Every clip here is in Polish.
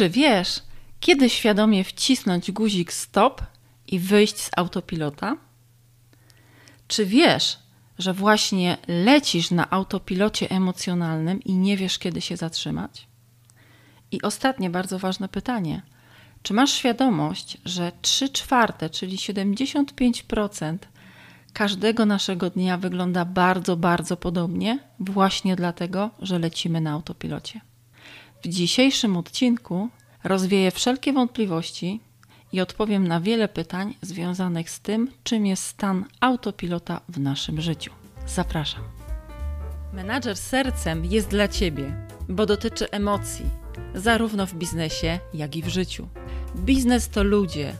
Czy wiesz, kiedy świadomie wcisnąć guzik stop i wyjść z autopilota? Czy wiesz, że właśnie lecisz na autopilocie emocjonalnym i nie wiesz, kiedy się zatrzymać? I ostatnie bardzo ważne pytanie. Czy masz świadomość, że 3 czwarte, czyli 75% każdego naszego dnia wygląda bardzo, bardzo podobnie, właśnie dlatego, że lecimy na autopilocie? W dzisiejszym odcinku rozwieję wszelkie wątpliwości i odpowiem na wiele pytań związanych z tym, czym jest stan autopilota w naszym życiu. Zapraszam. Menadżer sercem jest dla Ciebie, bo dotyczy emocji, zarówno w biznesie, jak i w życiu. Biznes to ludzie,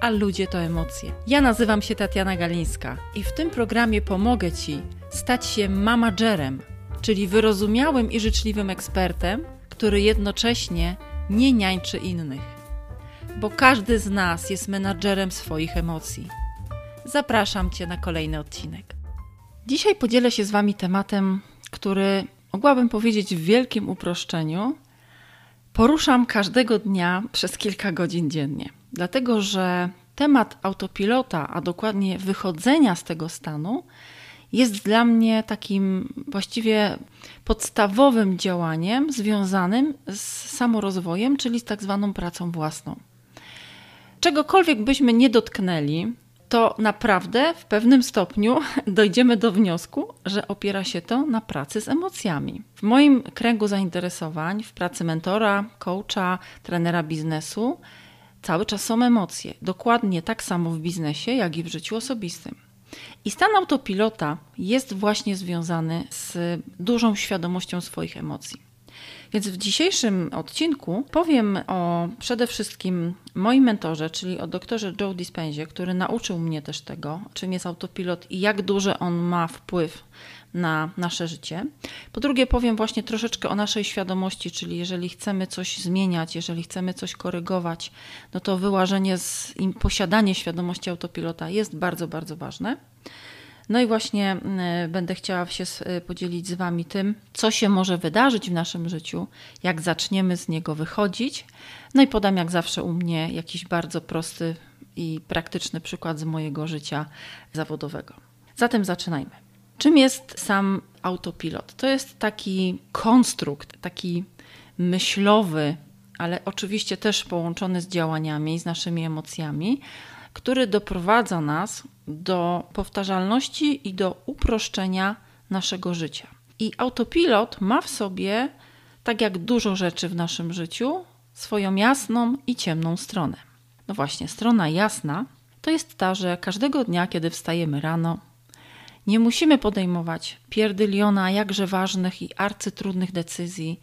a ludzie to emocje. Ja nazywam się Tatiana Galińska i w tym programie pomogę Ci stać się managerem, czyli wyrozumiałym i życzliwym ekspertem, który jednocześnie nie niańczy innych. Bo każdy z nas jest menadżerem swoich emocji. Zapraszam Cię na kolejny odcinek. Dzisiaj podzielę się z Wami tematem, który mogłabym powiedzieć w wielkim uproszczeniu, poruszam każdego dnia przez kilka godzin dziennie. Dlatego, że temat autopilota, a dokładnie wychodzenia z tego stanu, jest dla mnie takim właściwie podstawowym działaniem związanym z samorozwojem, czyli z tak zwaną pracą własną. Czegokolwiek byśmy nie dotknęli, to naprawdę w pewnym stopniu dojdziemy do wniosku, że opiera się to na pracy z emocjami. W moim kręgu zainteresowań, w pracy mentora, coacha, trenera biznesu, cały czas są emocje. Dokładnie tak samo w biznesie, jak i w życiu osobistym. I stan autopilota jest właśnie związany z dużą świadomością swoich emocji. Więc w dzisiejszym odcinku powiem o przede wszystkim moim mentorze, czyli o doktorze Joe Dispenzie, który nauczył mnie też tego, czym jest autopilot i jak duży on ma wpływ na nasze życie. Po drugie, powiem właśnie troszeczkę o naszej świadomości, czyli jeżeli chcemy coś zmieniać, jeżeli chcemy coś korygować, no to wyłażenie z posiadanie świadomości autopilota jest bardzo, bardzo ważne. No i właśnie e, będę chciała się e, podzielić z Wami tym, co się może wydarzyć w naszym życiu, jak zaczniemy z niego wychodzić. No i podam jak zawsze u mnie jakiś bardzo prosty i praktyczny przykład z mojego życia zawodowego. Zatem zaczynajmy. Czym jest sam autopilot? To jest taki konstrukt, taki myślowy, ale oczywiście też połączony z działaniami, z naszymi emocjami, który doprowadza nas do powtarzalności i do uproszczenia naszego życia. I autopilot ma w sobie, tak jak dużo rzeczy w naszym życiu, swoją jasną i ciemną stronę. No właśnie, strona jasna to jest ta, że każdego dnia, kiedy wstajemy rano, nie musimy podejmować pierdyliona jakże ważnych i arcytrudnych decyzji,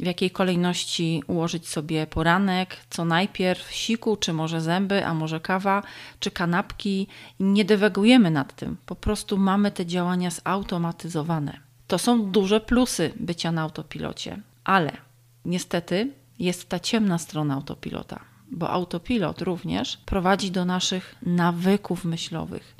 w jakiej kolejności ułożyć sobie poranek, co najpierw siku, czy może zęby, a może kawa, czy kanapki. Nie dewagujemy nad tym, po prostu mamy te działania zautomatyzowane. To są duże plusy bycia na autopilocie, ale niestety jest ta ciemna strona autopilota, bo autopilot również prowadzi do naszych nawyków myślowych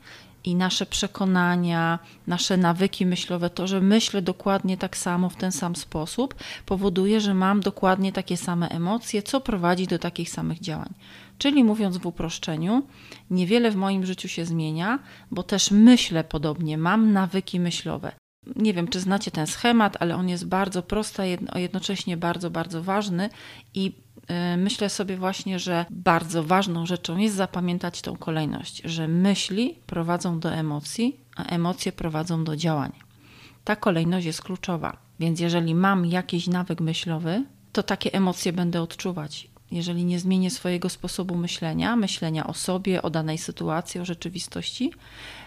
i nasze przekonania, nasze nawyki myślowe, to, że myślę dokładnie tak samo w ten sam sposób, powoduje, że mam dokładnie takie same emocje, co prowadzi do takich samych działań. Czyli mówiąc w uproszczeniu, niewiele w moim życiu się zmienia, bo też myślę podobnie, mam nawyki myślowe. Nie wiem, czy znacie ten schemat, ale on jest bardzo prosty, a jednocześnie bardzo, bardzo ważny i Y, myślę sobie właśnie, że bardzo ważną rzeczą jest zapamiętać tą kolejność, że myśli prowadzą do emocji, a emocje prowadzą do działań. Ta kolejność jest kluczowa. Więc jeżeli mam jakiś nawyk myślowy, to takie emocje będę odczuwać. Jeżeli nie zmienię swojego sposobu myślenia, myślenia o sobie, o danej sytuacji, o rzeczywistości,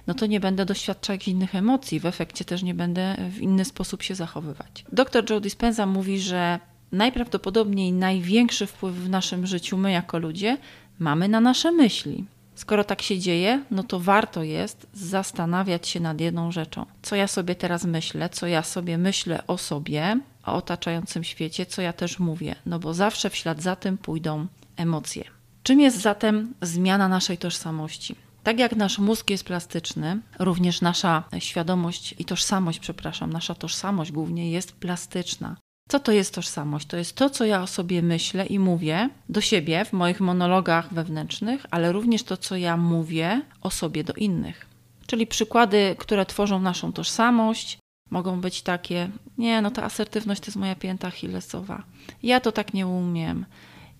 no to nie będę doświadczać innych emocji. W efekcie też nie będę w inny sposób się zachowywać. Dr Joe Dispenza mówi, że najprawdopodobniej największy wpływ w naszym życiu my jako ludzie mamy na nasze myśli. Skoro tak się dzieje, no to warto jest zastanawiać się nad jedną rzeczą. Co ja sobie teraz myślę, co ja sobie myślę o sobie, o otaczającym świecie, co ja też mówię, no bo zawsze w ślad za tym pójdą emocje. Czym jest zatem zmiana naszej tożsamości? Tak jak nasz mózg jest plastyczny, również nasza świadomość i tożsamość, przepraszam, nasza tożsamość głównie jest plastyczna. Co to jest tożsamość? To jest to, co ja o sobie myślę i mówię do siebie w moich monologach wewnętrznych, ale również to, co ja mówię o sobie do innych. Czyli przykłady, które tworzą naszą tożsamość, mogą być takie: Nie, no ta asertywność to jest moja pięta achillesowa. Ja to tak nie umiem.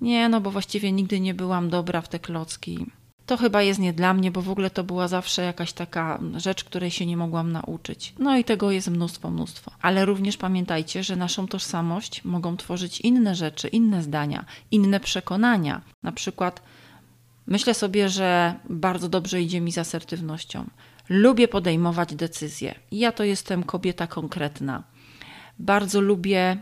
Nie, no bo właściwie nigdy nie byłam dobra w te klocki to chyba jest nie dla mnie, bo w ogóle to była zawsze jakaś taka rzecz, której się nie mogłam nauczyć. No i tego jest mnóstwo, mnóstwo. Ale również pamiętajcie, że naszą tożsamość mogą tworzyć inne rzeczy, inne zdania, inne przekonania. Na przykład myślę sobie, że bardzo dobrze idzie mi z asertywnością. Lubię podejmować decyzje. Ja to jestem kobieta konkretna. Bardzo lubię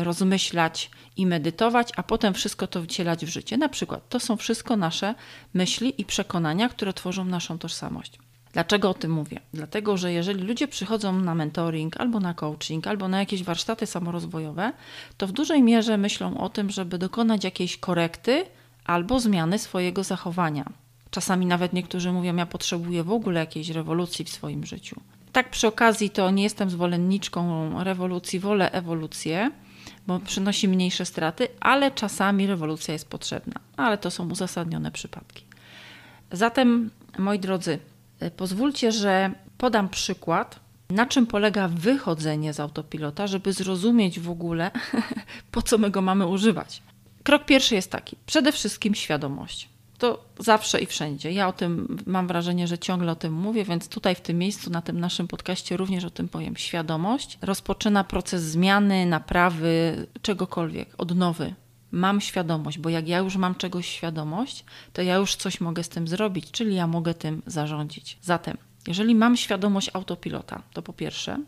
y, rozmyślać i medytować, a potem wszystko to wcielać w życie. Na przykład to są wszystko nasze myśli i przekonania, które tworzą naszą tożsamość. Dlaczego o tym mówię? Dlatego, że jeżeli ludzie przychodzą na mentoring, albo na coaching, albo na jakieś warsztaty samorozwojowe, to w dużej mierze myślą o tym, żeby dokonać jakiejś korekty albo zmiany swojego zachowania. Czasami nawet niektórzy mówią: Ja potrzebuję w ogóle jakiejś rewolucji w swoim życiu. Tak przy okazji to nie jestem zwolenniczką rewolucji, wolę ewolucję, bo przynosi mniejsze straty, ale czasami rewolucja jest potrzebna. Ale to są uzasadnione przypadki. Zatem, moi drodzy, e, pozwólcie, że podam przykład, na czym polega wychodzenie z autopilota, żeby zrozumieć w ogóle, po co my go mamy używać. Krok pierwszy jest taki: przede wszystkim świadomość to zawsze i wszędzie. Ja o tym mam wrażenie, że ciągle o tym mówię, więc tutaj w tym miejscu, na tym naszym podcaście również o tym powiem. Świadomość rozpoczyna proces zmiany, naprawy, czegokolwiek, odnowy. Mam świadomość, bo jak ja już mam czegoś świadomość, to ja już coś mogę z tym zrobić, czyli ja mogę tym zarządzić. Zatem, jeżeli mam świadomość autopilota, to po pierwsze,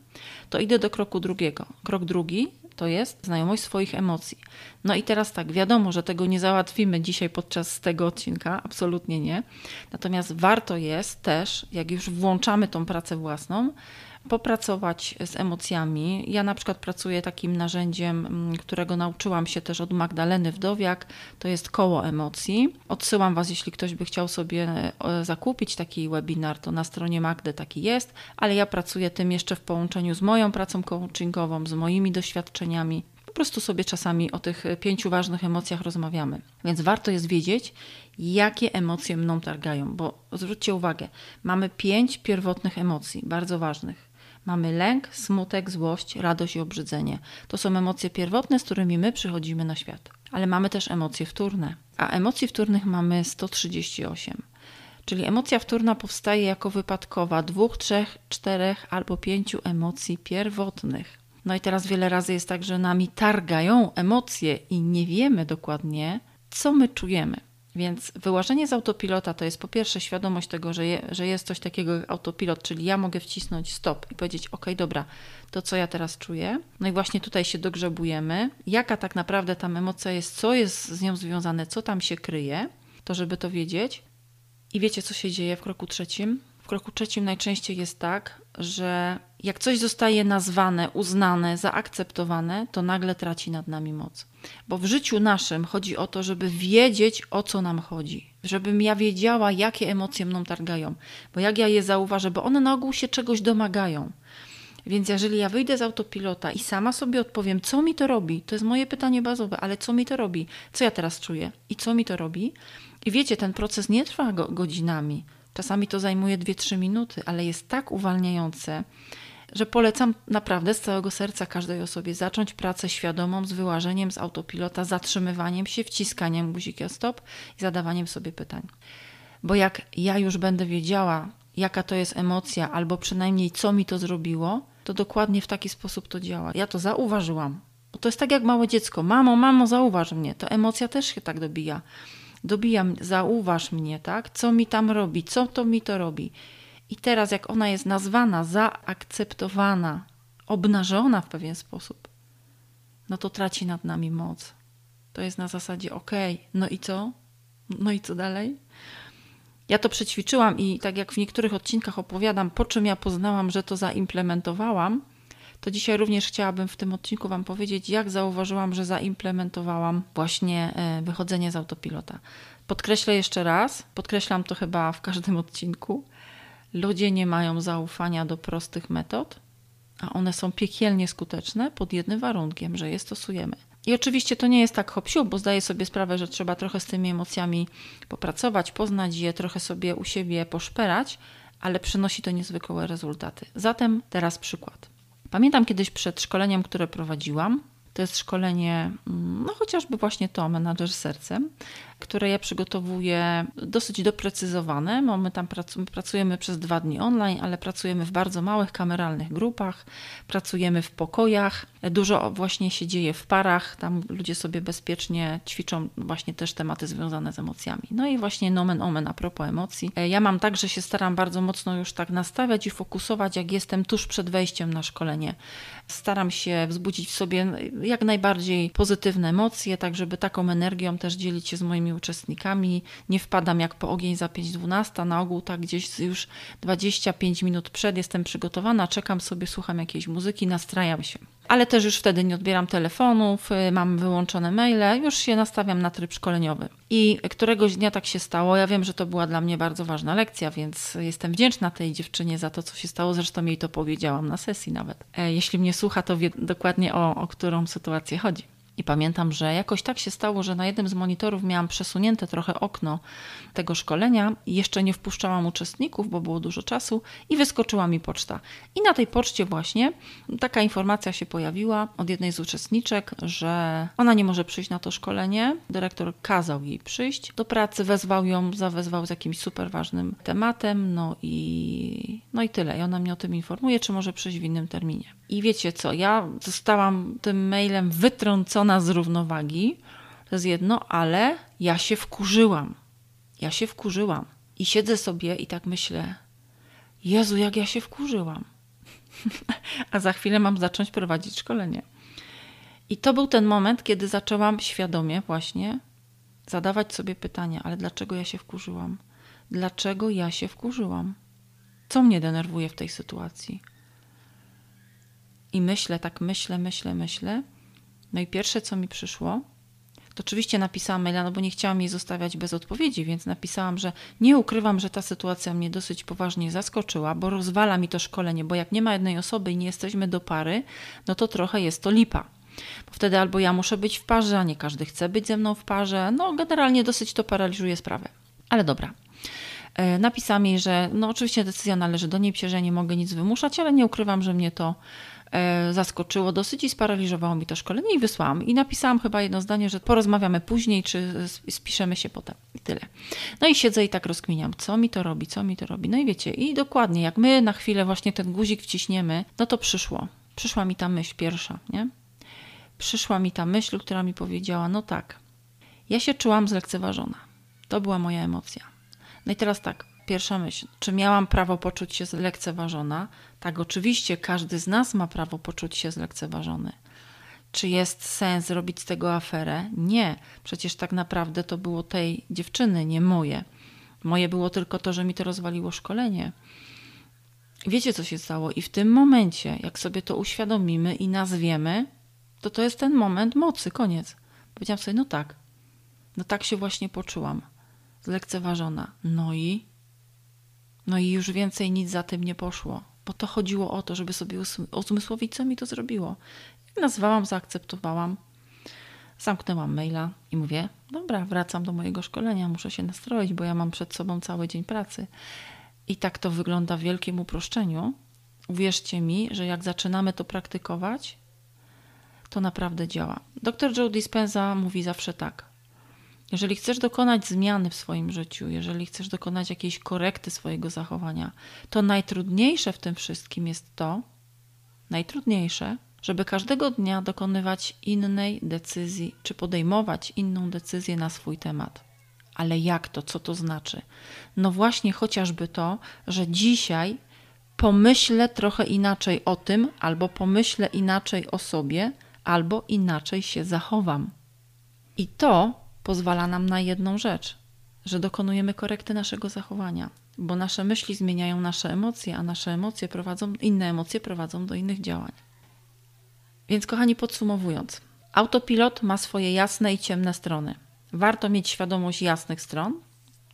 to idę do kroku drugiego. Krok drugi to jest znajomość swoich emocji. No i teraz tak, wiadomo, że tego nie załatwimy dzisiaj podczas tego odcinka, absolutnie nie. Natomiast warto jest też, jak już włączamy tą pracę własną, popracować z emocjami. Ja na przykład pracuję takim narzędziem, mm, którego nauczyłam się też od Magdaleny Wdowiak, to jest koło emocji. Odsyłam Was, jeśli ktoś by chciał sobie e, zakupić taki webinar, to na stronie Magdy taki jest, ale ja pracuję tym jeszcze w połączeniu z moją pracą coachingową, z moimi doświadczeniami. Po prostu sobie czasami o tych pięciu ważnych emocjach rozmawiamy. Więc warto jest wiedzieć, jakie emocje mną targają, bo zwróćcie uwagę, mamy pięć pierwotnych emocji, bardzo ważnych. Mamy lęk, smutek, złość, radość i obrzydzenie. To są emocje pierwotne, z którymi my przychodzimy na świat. Ale mamy też emocje wtórne, a emocji wtórnych mamy 138. Czyli emocja wtórna powstaje jako wypadkowa dwóch, trzech, czterech albo pięciu emocji pierwotnych. No i teraz wiele razy jest tak, że nami targają emocje i nie wiemy dokładnie, co my czujemy. Więc wyłażenie z autopilota to jest po pierwsze świadomość tego, że, je, że jest coś takiego jak autopilot, czyli ja mogę wcisnąć stop i powiedzieć: OK, dobra, to co ja teraz czuję. No i właśnie tutaj się dogrzebujemy, jaka tak naprawdę tam emocja jest, co jest z nią związane, co tam się kryje, to żeby to wiedzieć. I wiecie, co się dzieje w kroku trzecim? W kroku trzecim najczęściej jest tak, że jak coś zostaje nazwane, uznane, zaakceptowane, to nagle traci nad nami moc. Bo w życiu naszym chodzi o to, żeby wiedzieć, o co nam chodzi. Żebym ja wiedziała, jakie emocje mną targają. Bo jak ja je zauważę, bo one na ogół się czegoś domagają. Więc jeżeli ja wyjdę z autopilota i sama sobie odpowiem, co mi to robi, to jest moje pytanie bazowe, ale co mi to robi? Co ja teraz czuję i co mi to robi? I wiecie, ten proces nie trwa go godzinami. Czasami to zajmuje 2-3 minuty, ale jest tak uwalniające, że polecam naprawdę z całego serca każdej osobie zacząć pracę świadomą z wyłażeniem z autopilota, zatrzymywaniem się, wciskaniem guzika stop i zadawaniem sobie pytań. Bo jak ja już będę wiedziała, jaka to jest emocja, albo przynajmniej co mi to zrobiło, to dokładnie w taki sposób to działa. Ja to zauważyłam. Bo to jest tak jak małe dziecko. Mamo, mamo, zauważ mnie. To emocja też się tak dobija dobijam, zauważ mnie, tak? Co mi tam robi, co to mi to robi. I teraz, jak ona jest nazwana, zaakceptowana, obnażona w pewien sposób, no to traci nad nami moc. To jest na zasadzie, okej, no i co? No i co dalej? Ja to przećwiczyłam i tak jak w niektórych odcinkach opowiadam, po czym ja poznałam, że to zaimplementowałam, to dzisiaj również chciałabym w tym odcinku Wam powiedzieć, jak zauważyłam, że zaimplementowałam właśnie e, wychodzenie z autopilota. Podkreślę jeszcze raz, podkreślam to chyba w każdym odcinku. Ludzie nie mają zaufania do prostych metod a one są piekielnie skuteczne pod jednym warunkiem, że je stosujemy. I oczywiście to nie jest tak hop bo zdaję sobie sprawę, że trzeba trochę z tymi emocjami popracować, poznać je, trochę sobie u siebie poszperać, ale przynosi to niezwykłe rezultaty. Zatem teraz przykład. Pamiętam kiedyś przed szkoleniem, które prowadziłam, to jest szkolenie, mm, no chociażby właśnie to, menadżer sercem, które ja przygotowuję dosyć doprecyzowane. My tam pracujemy przez dwa dni online, ale pracujemy w bardzo małych kameralnych grupach, pracujemy w pokojach. Dużo właśnie się dzieje w parach, tam ludzie sobie bezpiecznie ćwiczą właśnie też tematy związane z emocjami. No i właśnie nomen omen a propos emocji. Ja mam tak, że się staram bardzo mocno już tak nastawiać i fokusować, jak jestem tuż przed wejściem na szkolenie. Staram się wzbudzić w sobie jak najbardziej pozytywne emocje, tak żeby taką energią też dzielić się z moimi uczestnikami. Nie wpadam jak po ogień za 5.12, na ogół tak gdzieś już 25 minut przed jestem przygotowana, czekam sobie, słucham jakiejś muzyki, nastrajam się. Ale też już wtedy nie odbieram telefonów, y, mam wyłączone maile, już się nastawiam na tryb szkoleniowy. I któregoś dnia tak się stało. Ja wiem, że to była dla mnie bardzo ważna lekcja, więc jestem wdzięczna tej dziewczynie za to, co się stało. Zresztą jej to powiedziałam na sesji nawet. E, jeśli mnie słucha, to wie dokładnie o, o którą sytuację chodzi. I pamiętam, że jakoś tak się stało, że na jednym z monitorów miałam przesunięte trochę okno tego szkolenia. Jeszcze nie wpuszczałam uczestników, bo było dużo czasu i wyskoczyła mi poczta. I na tej poczcie właśnie taka informacja się pojawiła od jednej z uczestniczek, że ona nie może przyjść na to szkolenie. Dyrektor kazał jej przyjść do pracy, wezwał ją, zawezwał z jakimś super ważnym tematem, no i, no i tyle. I ona mnie o tym informuje, czy może przyjść w innym terminie. I wiecie co, ja zostałam tym mailem wytrącona z równowagi, to jest jedno, ale ja się wkurzyłam. Ja się wkurzyłam. I siedzę sobie i tak myślę, Jezu, jak ja się wkurzyłam. A za chwilę mam zacząć prowadzić szkolenie. I to był ten moment, kiedy zaczęłam świadomie właśnie zadawać sobie pytania, ale dlaczego ja się wkurzyłam? Dlaczego ja się wkurzyłam? Co mnie denerwuje w tej sytuacji? I myślę, tak myślę, myślę, myślę. No i pierwsze, co mi przyszło, to oczywiście napisałam maila, no bo nie chciałam jej zostawiać bez odpowiedzi, więc napisałam, że nie ukrywam, że ta sytuacja mnie dosyć poważnie zaskoczyła, bo rozwala mi to szkolenie, bo jak nie ma jednej osoby i nie jesteśmy do pary, no to trochę jest to lipa. Bo wtedy albo ja muszę być w parze, a nie każdy chce być ze mną w parze. No generalnie dosyć to paraliżuje sprawę. Ale dobra. E, napisałam jej, że no oczywiście decyzja należy do niej, że nie mogę nic wymuszać, ale nie ukrywam, że mnie to zaskoczyło dosyć i sparaliżowało mi to szkolenie i wysłałam. I napisałam chyba jedno zdanie, że porozmawiamy później, czy spiszemy się potem. I tyle. No i siedzę i tak rozkminiam, co mi to robi, co mi to robi. No i wiecie, i dokładnie, jak my na chwilę właśnie ten guzik wciśniemy, no to przyszło. Przyszła mi ta myśl pierwsza, nie? Przyszła mi ta myśl, która mi powiedziała, no tak, ja się czułam zlekceważona. To była moja emocja. No i teraz tak, Pierwsza myśl, czy miałam prawo poczuć się zlekceważona? Tak, oczywiście, każdy z nas ma prawo poczuć się zlekceważony. Czy jest sens robić z tego aferę? Nie, przecież tak naprawdę to było tej dziewczyny, nie moje. Moje było tylko to, że mi to rozwaliło szkolenie. Wiecie, co się stało? I w tym momencie, jak sobie to uświadomimy i nazwiemy, to to jest ten moment mocy, koniec. Powiedziałam sobie, no tak, no tak się właśnie poczułam, zlekceważona. No i no i już więcej nic za tym nie poszło, bo to chodziło o to, żeby sobie uzmysłowić, co mi to zrobiło. nazwałam, zaakceptowałam, zamknęłam maila i mówię: Dobra, wracam do mojego szkolenia, muszę się nastroić, bo ja mam przed sobą cały dzień pracy. I tak to wygląda w wielkim uproszczeniu. Uwierzcie mi, że jak zaczynamy to praktykować, to naprawdę działa. Dr Joe Dispenza mówi zawsze tak: jeżeli chcesz dokonać zmiany w swoim życiu, jeżeli chcesz dokonać jakiejś korekty swojego zachowania, to najtrudniejsze w tym wszystkim jest to, najtrudniejsze, żeby każdego dnia dokonywać innej decyzji, czy podejmować inną decyzję na swój temat. Ale jak to? Co to znaczy? No właśnie chociażby to, że dzisiaj pomyślę trochę inaczej o tym, albo pomyślę inaczej o sobie, albo inaczej się zachowam. I to pozwala nam na jedną rzecz, że dokonujemy korekty naszego zachowania, bo nasze myśli zmieniają nasze emocje, a nasze emocje prowadzą, inne emocje prowadzą do innych działań. Więc, kochani, podsumowując, autopilot ma swoje jasne i ciemne strony. Warto mieć świadomość jasnych stron,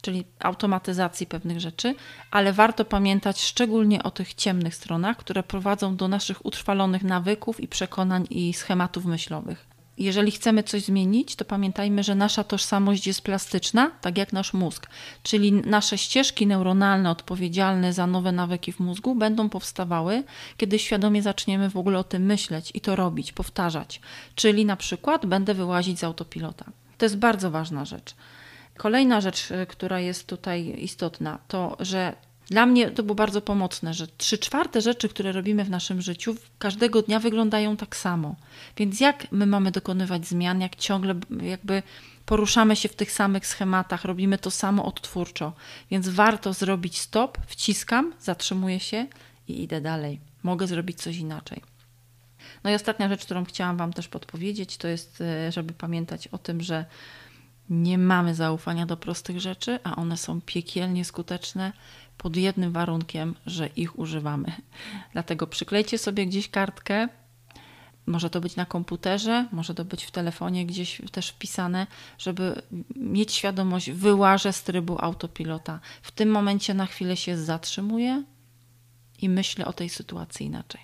czyli automatyzacji pewnych rzeczy, ale warto pamiętać szczególnie o tych ciemnych stronach, które prowadzą do naszych utrwalonych nawyków i przekonań i schematów myślowych. Jeżeli chcemy coś zmienić, to pamiętajmy, że nasza tożsamość jest plastyczna, tak jak nasz mózg, czyli nasze ścieżki neuronalne odpowiedzialne za nowe nawyki w mózgu będą powstawały, kiedy świadomie zaczniemy w ogóle o tym myśleć i to robić, powtarzać. Czyli na przykład będę wyłazić z autopilota. To jest bardzo ważna rzecz. Kolejna rzecz, y, która jest tutaj istotna, to że dla mnie to było bardzo pomocne, że trzy czwarte rzeczy, które robimy w naszym życiu, każdego dnia wyglądają tak samo. Więc jak my mamy dokonywać zmian, jak ciągle jakby poruszamy się w tych samych schematach, robimy to samo odtwórczo. Więc warto zrobić stop, wciskam, zatrzymuję się i idę dalej. Mogę zrobić coś inaczej. No i ostatnia rzecz, którą chciałam Wam też podpowiedzieć, to jest, y, żeby pamiętać o tym, że nie mamy zaufania do prostych rzeczy, a one są piekielnie skuteczne pod jednym warunkiem, że ich używamy. Dlatego przyklejcie sobie gdzieś kartkę. Może to być na komputerze, może to być w telefonie gdzieś też wpisane, żeby mieć świadomość, wyłażę z trybu autopilota. W tym momencie na chwilę się zatrzymuję i myślę o tej sytuacji inaczej.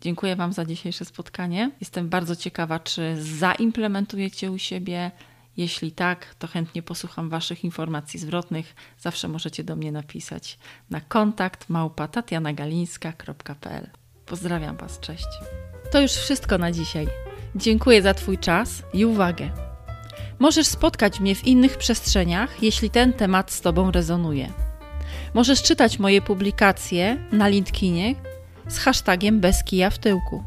Dziękuję Wam za dzisiejsze spotkanie. Jestem bardzo ciekawa, czy zaimplementujecie u siebie jeśli tak, to chętnie posłucham Waszych informacji zwrotnych. Zawsze możecie do mnie napisać na kontakt małpa.tatianagalińska.pl. Pozdrawiam Was, cześć. To już wszystko na dzisiaj. Dziękuję za Twój czas i uwagę. Możesz spotkać mnie w innych przestrzeniach, jeśli ten temat z Tobą rezonuje. Możesz czytać moje publikacje na LinkedInie z hashtagiem bez kija w tyłku.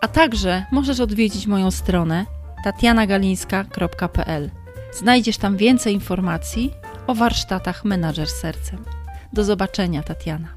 A także możesz odwiedzić moją stronę tatianagalińska.pl. Znajdziesz tam więcej informacji o warsztatach Menadżer Sercem. Do zobaczenia, Tatiana.